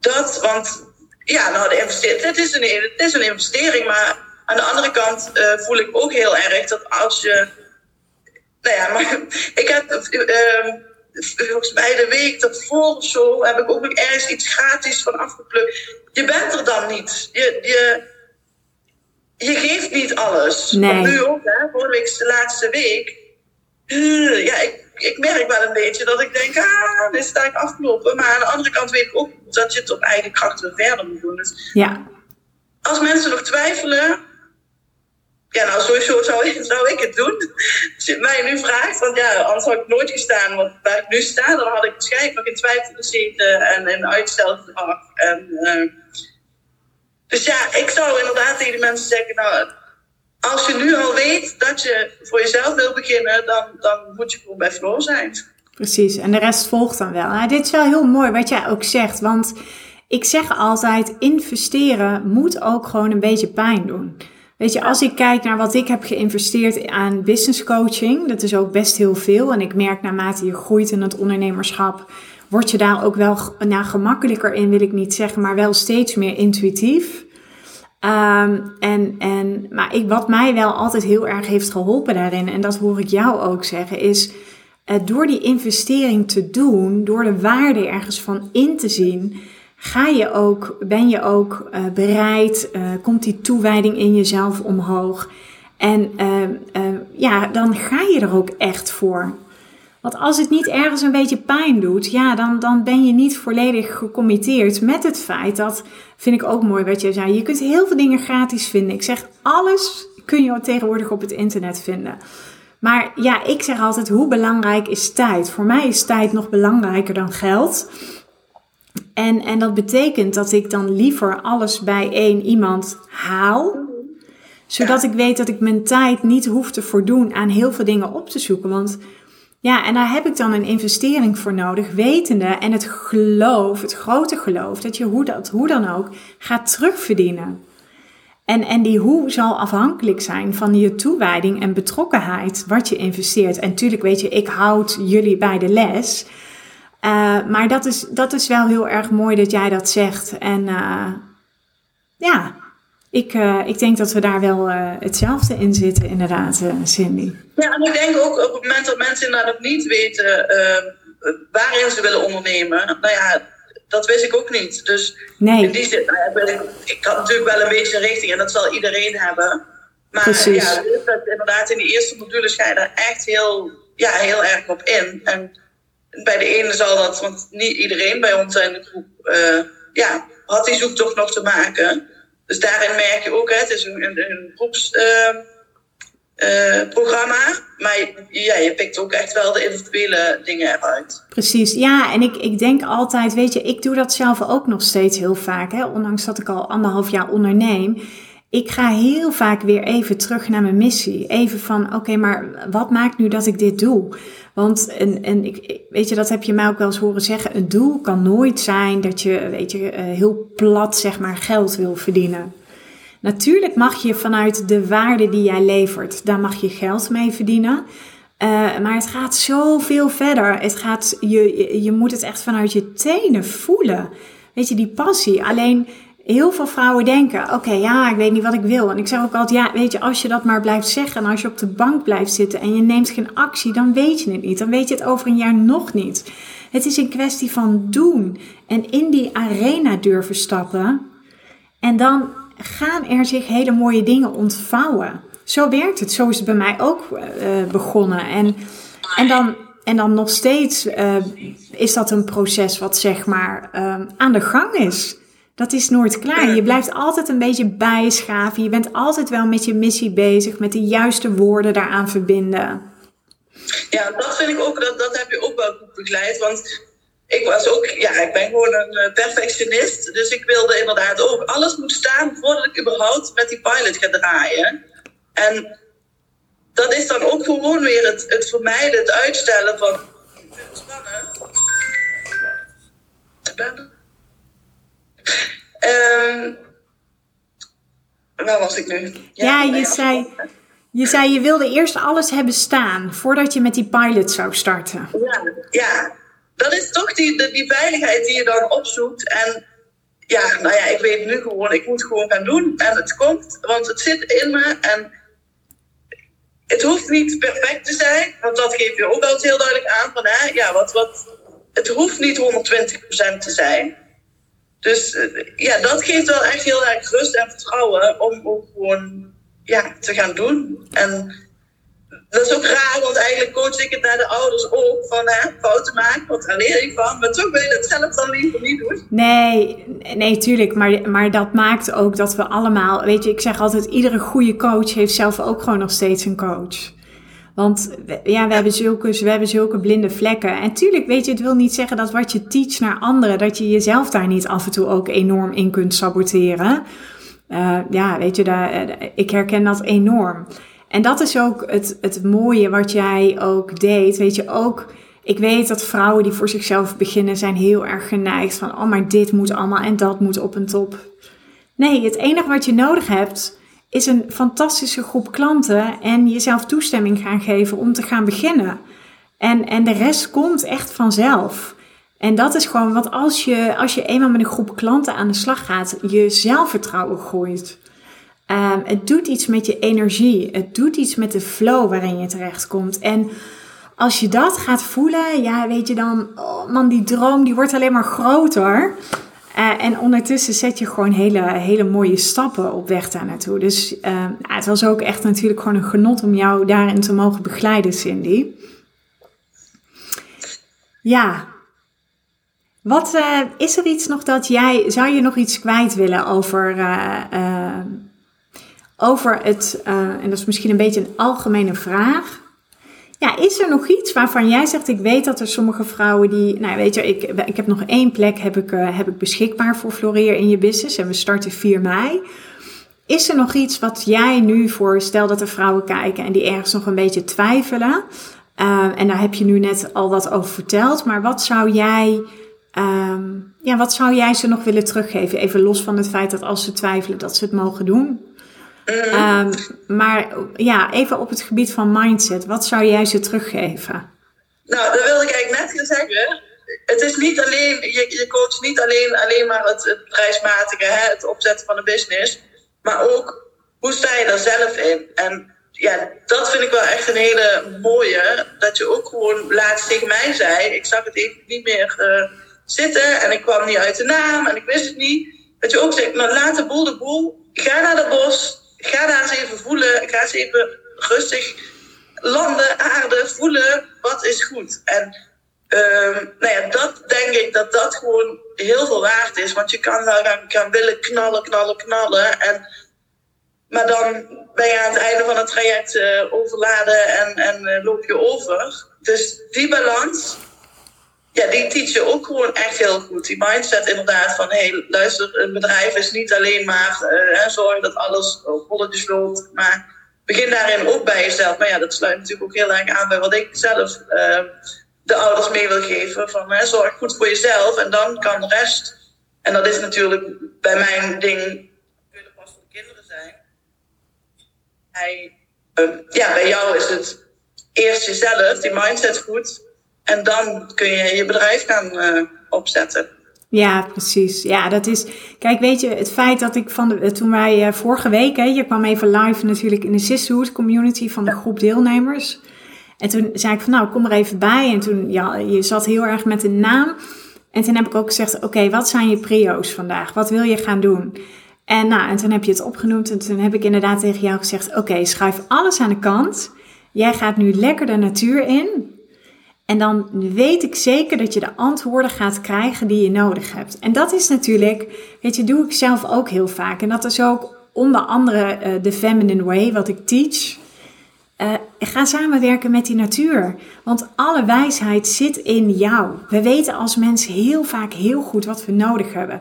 dat, want ja, nou, de investering, het, is een, het is een investering, maar aan de andere kant uh, voel ik ook heel erg dat als je. Nou ja, maar ik heb uh, volgens mij de week ervoor of zo heb ik ook nog ergens iets gratis van afgeplukt. Je bent er dan niet. Je, je, je geeft niet alles. Nee. Nu ook, hè, vorige week de laatste week. Ja, ik, ik merk wel een beetje dat ik denk, ah, dit is eigenlijk afgelopen. Maar aan de andere kant weet ik ook dat je het op eigen kracht weer verder moet doen. Dus ja. Als mensen nog twijfelen, ja, nou, sowieso zou, zou ik het doen. Als je mij nu vraagt, want ja, anders had ik nooit gestaan. Want waar ik nu sta, dan had ik waarschijnlijk nog in twijfel gezeten en in uitstelgedrag. En, uh, dus ja, ik zou inderdaad tegen de mensen zeggen, nou, als je nu al weet dat je voor jezelf wil beginnen, dan, dan moet je gewoon bij flow zijn. Precies, en de rest volgt dan wel. Nou, dit is wel heel mooi wat jij ook zegt, want ik zeg altijd, investeren moet ook gewoon een beetje pijn doen. Weet je, als ik kijk naar wat ik heb geïnvesteerd aan business coaching, dat is ook best heel veel. En ik merk naarmate je groeit in het ondernemerschap, word je daar ook wel nou, gemakkelijker in, wil ik niet zeggen, maar wel steeds meer intuïtief. Um, en, en, maar ik, wat mij wel altijd heel erg heeft geholpen daarin, en dat hoor ik jou ook zeggen, is uh, door die investering te doen, door de waarde ergens van in te zien, ga je ook, ben je ook uh, bereid, uh, komt die toewijding in jezelf omhoog. En uh, ja, dan ga je er ook echt voor. Want als het niet ergens een beetje pijn doet, ja, dan, dan ben je niet volledig gecommitteerd met het feit dat, vind ik ook mooi wat je zei, je kunt heel veel dingen gratis vinden. Ik zeg, alles kun je tegenwoordig op het internet vinden. Maar ja, ik zeg altijd, hoe belangrijk is tijd? Voor mij is tijd nog belangrijker dan geld. En, en dat betekent dat ik dan liever alles bij één iemand haal. Zodat ik weet dat ik mijn tijd niet hoef te voldoen aan heel veel dingen op te zoeken. Want ja, en daar heb ik dan een investering voor nodig, wetende en het geloof, het grote geloof, dat je hoe, dat, hoe dan ook gaat terugverdienen. En, en die hoe zal afhankelijk zijn van je toewijding en betrokkenheid wat je investeert. En natuurlijk weet je, ik houd jullie bij de les. Uh, maar dat is, dat is wel heel erg mooi dat jij dat zegt. En uh, ja, ik, uh, ik denk dat we daar wel hetzelfde in zitten, inderdaad, Cindy. Ja, en ik denk ook op het moment dat mensen inderdaad nog niet weten waarin ze willen ondernemen. Nou ja, dat wist ik ook niet. Dus nee. in die zin, nou ik, ik had natuurlijk wel een beetje een richting en dat zal iedereen hebben. Maar Precies. ja, inderdaad, in die eerste module ga je daar echt heel, ja, heel erg op in. En bij de ene zal dat, want niet iedereen bij ons in de groep uh, ja, had die zoektocht nog te maken. Dus daarin merk je ook, hè, het is een, een, een groepsprogramma. Uh, uh, maar ja, je pikt ook echt wel de individuele dingen eruit. Precies, ja. En ik, ik denk altijd, weet je, ik doe dat zelf ook nog steeds heel vaak. Hè, ondanks dat ik al anderhalf jaar onderneem. Ik ga heel vaak weer even terug naar mijn missie. Even van, oké, maar wat maakt nu dat ik dit doe? Want, en, en ik, weet je, dat heb je mij ook wel eens horen zeggen. Een doel kan nooit zijn dat je, weet je, eh, heel plat, zeg maar, geld wil verdienen. Natuurlijk mag je vanuit de waarde die jij levert, daar mag je geld mee verdienen. Uh, maar het gaat zoveel verder. Het gaat, je, je moet het echt vanuit je tenen voelen. Weet je, die passie. Alleen heel veel vrouwen denken: oké, ja, ik weet niet wat ik wil. En ik zeg ook altijd: ja, weet je, als je dat maar blijft zeggen en als je op de bank blijft zitten en je neemt geen actie, dan weet je het niet. Dan weet je het over een jaar nog niet. Het is een kwestie van doen en in die arena durven stappen. En dan gaan er zich hele mooie dingen ontvouwen. Zo werkt het. Zo is het bij mij ook uh, begonnen. En, en, dan, en dan nog steeds uh, is dat een proces wat zeg maar aan de gang is. Dat is nooit klaar. Je blijft altijd een beetje bijschaven. Je bent altijd wel met je missie bezig, met de juiste woorden daaraan verbinden. Ja, dat vind ik ook, dat, dat heb je ook wel goed begeleid. Want ik was ook, ja, ik ben gewoon een eh, perfectionist. Dus ik wilde inderdaad ook, alles moet staan voordat ik überhaupt met die pilot ga draaien. En dat is dan ook gewoon weer het, het vermijden, het uitstellen van. Spannend. Um, waar was ik nu? Ja, ja je, zei, je zei je wilde eerst alles hebben staan voordat je met die pilot zou starten. Ja, ja. dat is toch die, die veiligheid die je dan opzoekt. En ja, nou ja, ik weet nu gewoon, ik moet gewoon gaan doen. En het komt, want het zit in me. En het hoeft niet perfect te zijn, want dat geef je ook altijd heel duidelijk aan. Van, hè, ja, wat, wat, het hoeft niet 120% te zijn. Dus eh, ja, dat geeft wel echt heel erg rust en vertrouwen om ook gewoon ja, te gaan doen. En dat is ook raar, want eigenlijk coach ik het naar de ouders ook. Van hè, fouten maken, wat daar leer van. Maar toch wil je dat zelf dan liever niet doen. Nee, nee, tuurlijk. Maar, maar dat maakt ook dat we allemaal... Weet je, ik zeg altijd, iedere goede coach heeft zelf ook gewoon nog steeds een coach. Want ja, we hebben, zulke, we hebben zulke blinde vlekken. En tuurlijk, weet je, het wil niet zeggen dat wat je teach naar anderen, dat je jezelf daar niet af en toe ook enorm in kunt saboteren. Uh, ja, weet je, daar, eh, ik herken dat enorm. En dat is ook het, het mooie wat jij ook deed. Weet je, ook, ik weet dat vrouwen die voor zichzelf beginnen, zijn heel erg geneigd van, oh, maar dit moet allemaal en dat moet op een top. Nee, het enige wat je nodig hebt, is een fantastische groep klanten en jezelf toestemming gaan geven om te gaan beginnen. En, en de rest komt echt vanzelf. En dat is gewoon wat als je, als je eenmaal met een groep klanten aan de slag gaat, je zelfvertrouwen groeit. Um, het doet iets met je energie. Het doet iets met de flow waarin je terechtkomt. En als je dat gaat voelen, ja, weet je dan, oh man, die droom die wordt alleen maar groter. Uh, en ondertussen zet je gewoon hele, hele mooie stappen op weg daar naartoe. Dus uh, het was ook echt natuurlijk gewoon een genot om jou daarin te mogen begeleiden, Cindy. Ja. Wat uh, is er iets nog dat jij, zou je nog iets kwijt willen over, over het, en dat is misschien een beetje een algemene vraag, ja, is er nog iets waarvan jij zegt, ik weet dat er sommige vrouwen die, nou weet je, ik, ik heb nog één plek heb ik, uh, heb ik beschikbaar voor Floreer in je business en we starten 4 mei. Is er nog iets wat jij nu voor, stel dat er vrouwen kijken en die ergens nog een beetje twijfelen, uh, en daar heb je nu net al wat over verteld, maar wat zou jij, um, ja, wat zou jij ze nog willen teruggeven? Even los van het feit dat als ze twijfelen dat ze het mogen doen. Um, maar ja, even op het gebied van mindset, wat zou jij ze teruggeven? Nou, dat wilde ik eigenlijk net gaan zeggen. Het is niet alleen, je, je coacht niet alleen, alleen maar het, het prijsmatige, hè, het opzetten van een business, maar ook hoe sta je daar zelf in? En ja, dat vind ik wel echt een hele mooie. Dat je ook gewoon laatst tegen mij zei: ik zag het even niet meer uh, zitten en ik kwam niet uit de naam en ik wist het niet. Dat je ook zegt: nou, laat de boel de boel. Ga naar het bos ga daar eens even voelen. Ga eens even rustig landen, aarde, voelen. Wat is goed? En um, nou ja, dat denk ik dat dat gewoon heel veel waard is. Want je kan wel gaan, willen knallen, knallen, knallen. En, maar dan ben je aan het einde van het traject uh, overladen en, en uh, loop je over. Dus die balans, ja, die teach je ook gewoon echt heel goed. Die mindset inderdaad van, hé, hey, luister, een bedrijf is niet alleen maar uh, zorgen dat alles op rolletjes loopt, maar begin daarin ook bij jezelf. Maar ja, dat sluit natuurlijk ook heel erg aan bij wat ik zelf uh, de ouders mee wil geven. Van, zorg goed voor jezelf en dan kan de rest. En dat is natuurlijk bij mijn ding, kunnen pas voor de kinderen zijn. Hij, uh, ja, bij jou is het eerst jezelf, die mindset goed. En dan kun je je bedrijf gaan uh, opzetten. Ja, precies. Ja, dat is. Kijk, weet je, het feit dat ik van de. Toen wij uh, vorige week, hè, je kwam even live natuurlijk in de Sisterhood community van de groep deelnemers. En toen zei ik van nou, kom er even bij. En toen, ja, je zat heel erg met een naam. En toen heb ik ook gezegd, oké, wat zijn je prio's vandaag? Wat wil je gaan doen? En, nou, en toen heb je het opgenoemd en toen heb ik inderdaad tegen jou gezegd, oké, okay, schuif alles aan de kant. Jij gaat nu lekker de natuur in. En dan weet ik zeker dat je de antwoorden gaat krijgen die je nodig hebt. En dat is natuurlijk, weet je, doe ik zelf ook heel vaak. En dat is ook onder andere uh, de Feminine Way, wat ik teach. Uh, ga samenwerken met die natuur. Want alle wijsheid zit in jou. We weten als mensen heel vaak heel goed wat we nodig hebben.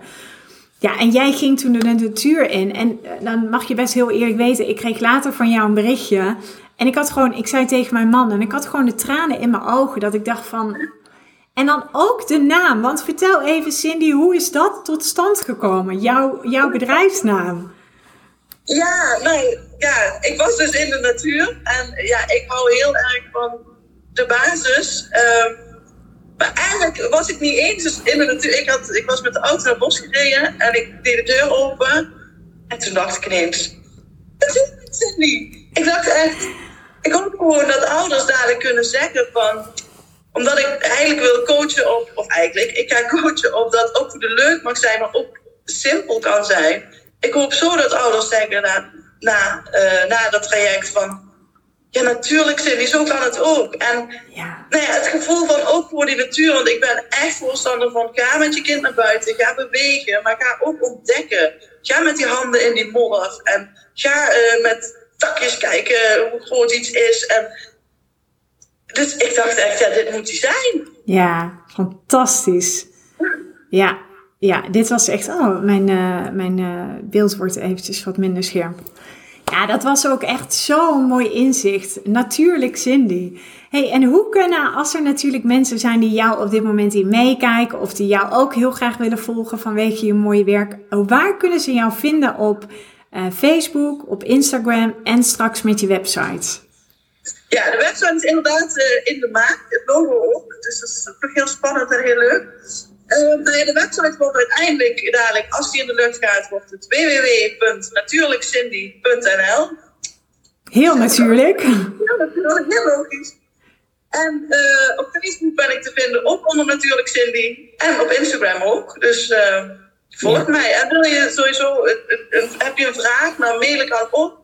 Ja, en jij ging toen de natuur in. En uh, dan mag je best heel eerlijk weten, ik kreeg later van jou een berichtje. En ik had gewoon, ik zei tegen mijn man, en ik had gewoon de tranen in mijn ogen, dat ik dacht van. En dan ook de naam. Want vertel even, Cindy, hoe is dat tot stand gekomen? Jouw, jouw bedrijfsnaam? Ja, nee, ja, ik was dus in de natuur. En ja, ik hou heel erg van de basis. Um, maar eigenlijk was ik niet eens dus in de natuur. Ik, had, ik was met de auto naar het bos gereden en ik deed de deur open. En toen dacht ik ineens, dat is het Cindy. Ik dacht echt, ik hoop gewoon dat ouders dadelijk kunnen zeggen van omdat ik eigenlijk wil coachen op, of eigenlijk, ik ga coachen op dat ook voor de leuk mag zijn, maar ook simpel kan zijn. Ik hoop zo dat ouders zeggen na, na, uh, na dat traject van, ja natuurlijk Cindy, zo kan het ook. En ja. Nou ja, het gevoel van ook voor die natuur, want ik ben echt voorstander van, ga met je kind naar buiten, ga bewegen, maar ga ook ontdekken. Ga met die handen in die modder en ga uh, met takjes kijken hoe groot iets is. En dus ik dacht echt, ja, dit moet hij zijn. Ja, fantastisch. Ja, ja dit was echt, oh, mijn, uh, mijn uh, beeld wordt eventjes wat minder scherp. Ja, dat was ook echt zo'n mooi inzicht. Natuurlijk, Cindy. Hey, en hoe kunnen, als er natuurlijk mensen zijn die jou op dit moment in meekijken, of die jou ook heel graag willen volgen vanwege je mooie werk, waar kunnen ze jou vinden op uh, Facebook, op Instagram en straks met je website? Ja, de website is inderdaad uh, in de maak, het logo ook. Dus dat is toch heel spannend en heel leuk. Uh, de website wordt uiteindelijk dadelijk, als die in de lucht gaat, wordt het www.natuurlijkcindy.nl. Heel natuurlijk. Heel natuurlijk, heel logisch. En uh, op Facebook ben ik te vinden op onder Natuurlijk Cindy. En op Instagram ook. Dus uh, volg ja. mij. En wil je sowieso, heb je een vraag, nou mail ik aan op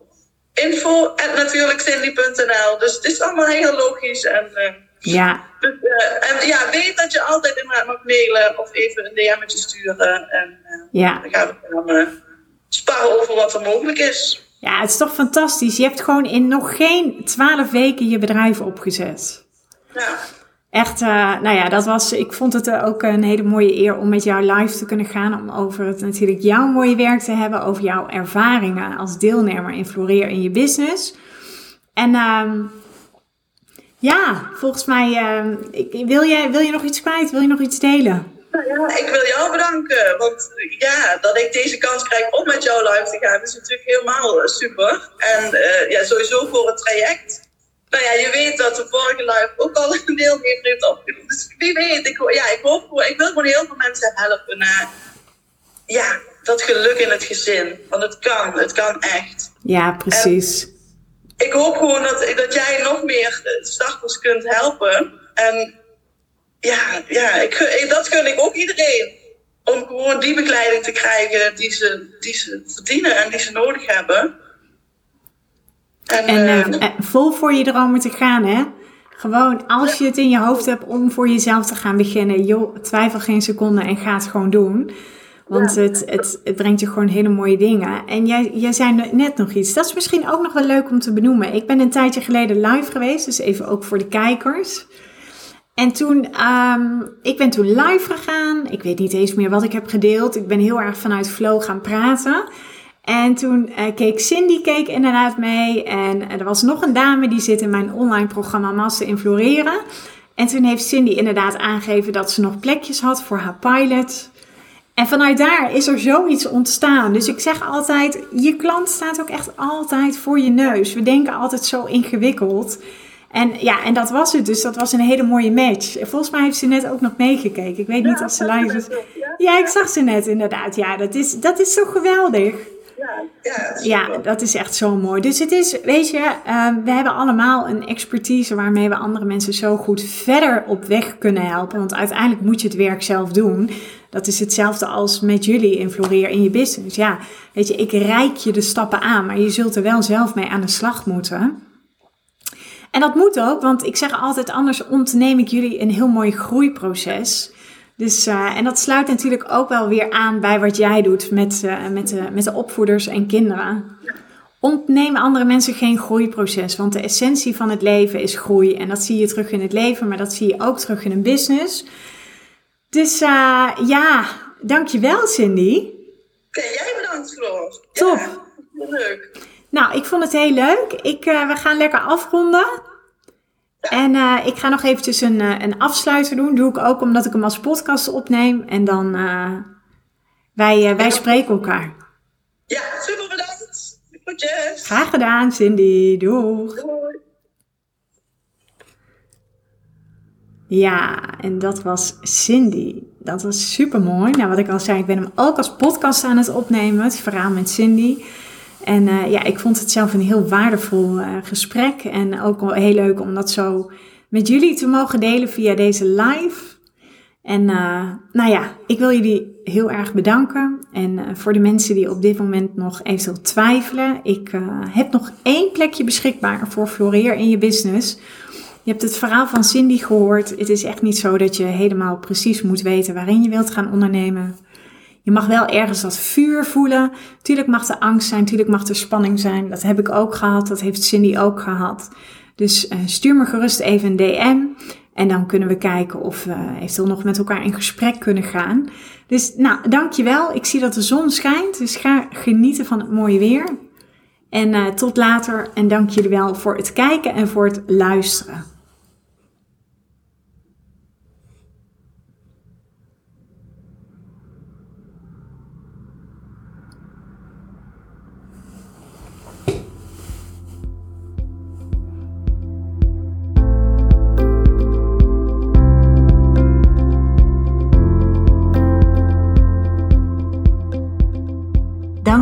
info.natuurlijkcindy.nl. Dus het is allemaal heel logisch. En, uh, ja. Dus, en ja, weet dat je altijd inderdaad mag mailen of even een DM'tje sturen. En ja. dan gaan we dan sparren over wat er mogelijk is. Ja, het is toch fantastisch. Je hebt gewoon in nog geen twaalf weken je bedrijf opgezet. Ja. Echt, uh, nou ja, dat was, ik vond het ook een hele mooie eer om met jou live te kunnen gaan. Om over het natuurlijk jouw mooie werk te hebben. Over jouw ervaringen als deelnemer in Floreer in je business. En uh, ja, volgens mij, uh, ik, wil, jij, wil je nog iets kwijt? Wil je nog iets delen? Nou ja, ik wil jou bedanken. Want ja, dat ik deze kans krijg om met jou live te gaan, is natuurlijk helemaal super. En ja, sowieso voor het traject. Nou ja, je weet dat de vorige live ook al een deelnemer heeft opgenomen. Dus wie weet, ik, ja, ik, hoop, ik wil gewoon heel veel mensen helpen naar ja, dat geluk in het gezin. Want het kan, het kan echt. Ja, precies. En ik hoop gewoon dat, dat jij nog meer starters kunt helpen. En ja, ja ik, dat gun ik ook iedereen. Om gewoon die begeleiding te krijgen die ze, die ze verdienen en die ze nodig hebben. En, en uh, vol voor je dromen te gaan, hè? Gewoon als je het in je hoofd hebt om voor jezelf te gaan beginnen, joh, twijfel geen seconde en ga het gewoon doen. Want ja. het, het, het, brengt je gewoon hele mooie dingen. En jij, jij zei net nog iets. Dat is misschien ook nog wel leuk om te benoemen. Ik ben een tijdje geleden live geweest, dus even ook voor de kijkers. En toen, um, ik ben toen live gegaan. Ik weet niet eens meer wat ik heb gedeeld. Ik ben heel erg vanuit flow gaan praten. En toen uh, keek Cindy keek inderdaad mee. En er was nog een dame die zit in mijn online programma Massen in Floreren. En toen heeft Cindy inderdaad aangegeven dat ze nog plekjes had voor haar pilot. En vanuit daar is er zoiets ontstaan. Dus ik zeg altijd, je klant staat ook echt altijd voor je neus. We denken altijd zo ingewikkeld. En ja, en dat was het dus. Dat was een hele mooie match. Volgens mij heeft ze net ook nog meegekeken. Ik weet niet of ze live is. Ja, ik zag ze net inderdaad. Ja, dat is, dat is zo geweldig. Ja, ja, dat is echt zo mooi. Dus het is, weet je, ehm, we hebben allemaal een expertise waarmee we andere mensen zo goed verder op weg kunnen helpen. Want uiteindelijk moet je het werk zelf doen. Dat is hetzelfde als met jullie in Floreer in je business. Ja, weet je, ik reik je de stappen aan, maar je zult er wel zelf mee aan de slag moeten. En dat moet ook, want ik zeg altijd anders ontneem ik jullie een heel mooi groeiproces. Dus, uh, en dat sluit natuurlijk ook wel weer aan bij wat jij doet met, uh, met, de, met de opvoeders en kinderen. Ontneem andere mensen geen groeiproces, want de essentie van het leven is groei. En dat zie je terug in het leven, maar dat zie je ook terug in een business. Dus uh, ja, dankjewel Cindy. Oké, jij bedankt Floor. Top. Ja, leuk. Nou, ik vond het heel leuk. Ik, we gaan lekker afronden. En uh, ik ga nog eventjes een, uh, een afsluiter doen. Doe ik ook omdat ik hem als podcast opneem. En dan wij, wij spreken elkaar. Ja, super bedankt. Goedjes. Graag gedaan, Cindy. Doeg. Doei. Ja, en dat was Cindy. Dat was super mooi. Nou, wat ik al zei, ik ben hem ook als podcast aan het opnemen. Het verhaal met Cindy. En uh, ja, ik vond het zelf een heel waardevol uh, gesprek. En ook heel leuk om dat zo met jullie te mogen delen via deze live. En uh, nou ja, ik wil jullie heel erg bedanken. En voor de mensen die op dit moment nog eventueel twijfelen. Ik heb nog één plekje beschikbaar voor Floreer in je business. Je hebt het verhaal van Cindy gehoord. Het is echt niet zo dat je helemaal precies moet weten waarin je wilt gaan ondernemen. Je mag wel ergens dat vuur voelen. Tuurlijk mag er angst zijn, tuurlijk mag er spanning zijn. Dat heb ik ook gehad, dat heeft Cindy ook gehad. Dus uh, stuur me gerust even een DM. En dan kunnen we kijken of we eventueel nog met elkaar in gesprek kunnen gaan. Dus nou, dankjewel. Ik zie dat de zon schijnt, dus ga genieten van het mooie weer. En uh, tot later en dank jullie wel voor het kijken en voor het luisteren.